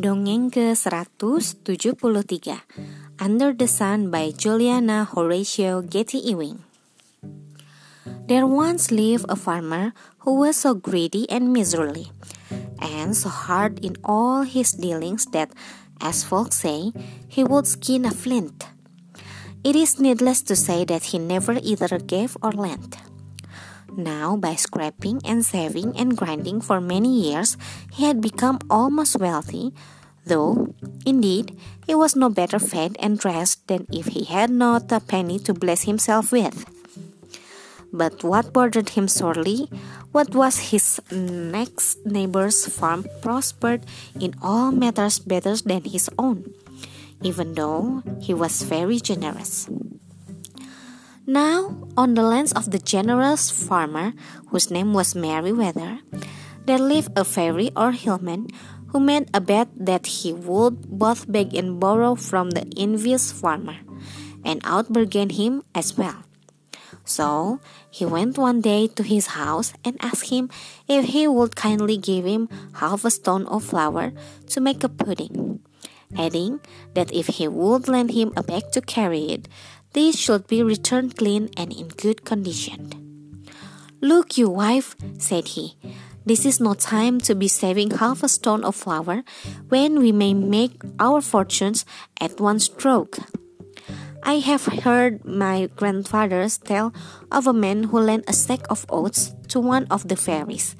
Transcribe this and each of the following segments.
Dongeng ke-173 Under the Sun by Juliana Horatia Gatty Ewing There once lived a farmer who was so greedy and miserly, and so hard in all his dealings that, as folks say, he would skin a flint. It is needless to say that he never either gave or lent. Now, by scraping and saving and grinding for many years, he had become almost wealthy, though, indeed, he was no better fed and dressed than if he had not a penny to bless himself with. But what bothered him sorely, what was his next neighbor's farm prospered in all matters better than his own, even though he was very generous. Now, on the lands of the generous farmer, whose name was Merryweather, there lived a fairy or hillman who made a bet that he would both beg and borrow from the envious farmer, and outbargain him as well. So he went one day to his house and asked him if he would kindly give him half a stone of flour to make a pudding, adding that if he would lend him a bag to carry it, these should be returned clean and in good condition. Look, you wife, said he, this is no time to be saving half a stone of flour when we may make our fortunes at one stroke. I have heard my grandfathers tell of a man who lent a sack of oats to one of the fairies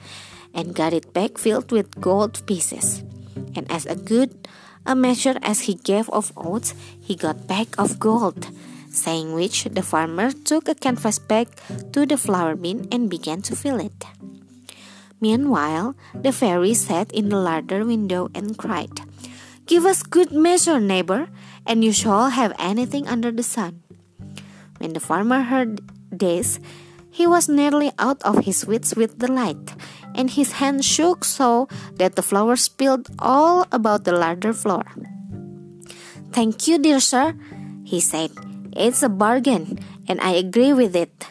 and got it back filled with gold pieces. And as a good a measure as he gave of oats, he got back of gold saying which the farmer took a canvas bag to the flour bin and began to fill it. Meanwhile, the fairy sat in the larder window and cried, Give us good measure, neighbor, and you shall have anything under the sun. When the farmer heard this, he was nearly out of his wits with delight, and his hand shook so that the flour spilled all about the larder floor. Thank you, dear sir, he said it's a bargain, and I agree with it.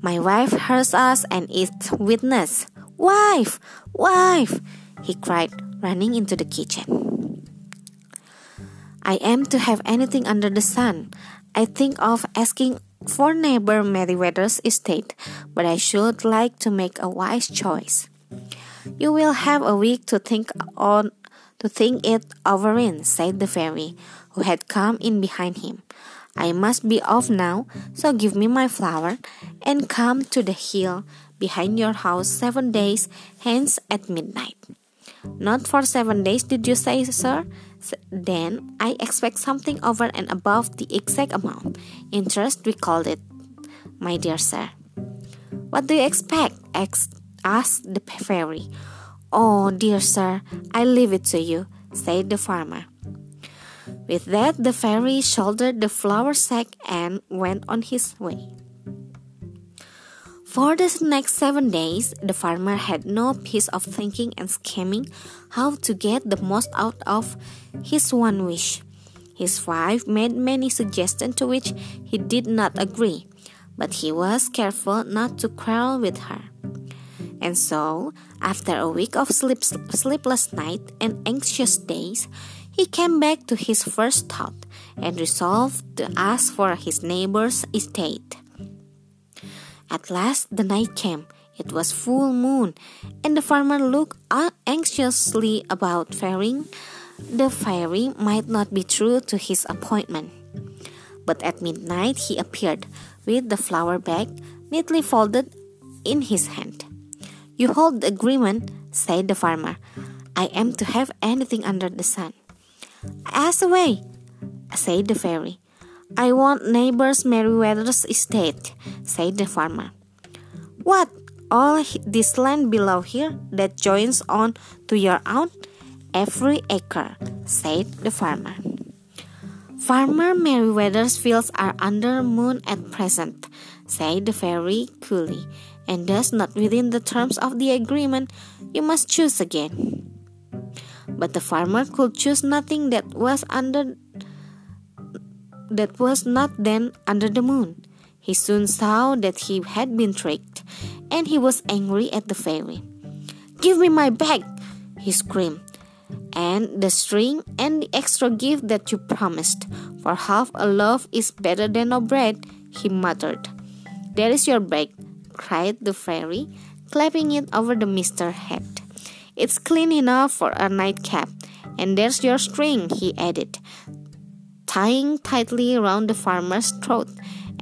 My wife hears us and is witness. Wife! Wife! he cried, running into the kitchen. I am to have anything under the sun. I think of asking for neighbor Merryweather's estate, but I should like to make a wise choice. You will have a week to think on to think it over in, said the fairy, who had come in behind him. I must be off now, so give me my flour and come to the hill behind your house seven days hence at midnight. Not for seven days, did you say, sir? Then I expect something over and above the exact amount. Interest, we called it, my dear sir. What do you expect? asked the fairy. Oh, dear sir, I leave it to you, said the farmer. With that, the fairy shouldered the flour sack and went on his way. For the next seven days, the farmer had no peace of thinking and scheming how to get the most out of his one wish. His wife made many suggestions to which he did not agree, but he was careful not to quarrel with her. And so, after a week of sleep, sleepless nights and anxious days, he came back to his first thought and resolved to ask for his neighbor's estate. At last the night came. It was full moon, and the farmer looked anxiously about fearing the fairy might not be true to his appointment. But at midnight he appeared with the flour bag neatly folded in his hand. You hold the agreement, said the farmer. I am to have anything under the sun. Ask away, said the fairy. I want neighbor's Merryweather's estate, said the farmer. What, all this land below here that joins on to your own? Every acre, said the farmer. Farmer Merryweather's fields are under moon at present, said the fairy coolly, and thus not within the terms of the agreement. You must choose again. But the farmer could choose nothing that was under that was not then under the moon. He soon saw that he had been tricked, and he was angry at the fairy. Give me my bag, he screamed. and the string and the extra gift that you promised. For half a loaf is better than no bread, he muttered. There is your bag, cried the fairy, clapping it over the mister's head. It's clean enough for a nightcap. And there's your string, he added, tying tightly around the farmer's throat.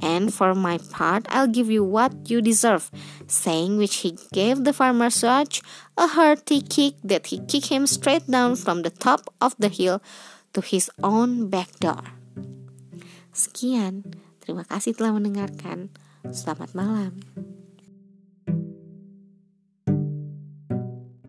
And for my part, I'll give you what you deserve, saying which he gave the farmer such a hearty kick that he kicked him straight down from the top of the hill to his own back door. Sekian, terima kasih telah mendengarkan. Selamat malam.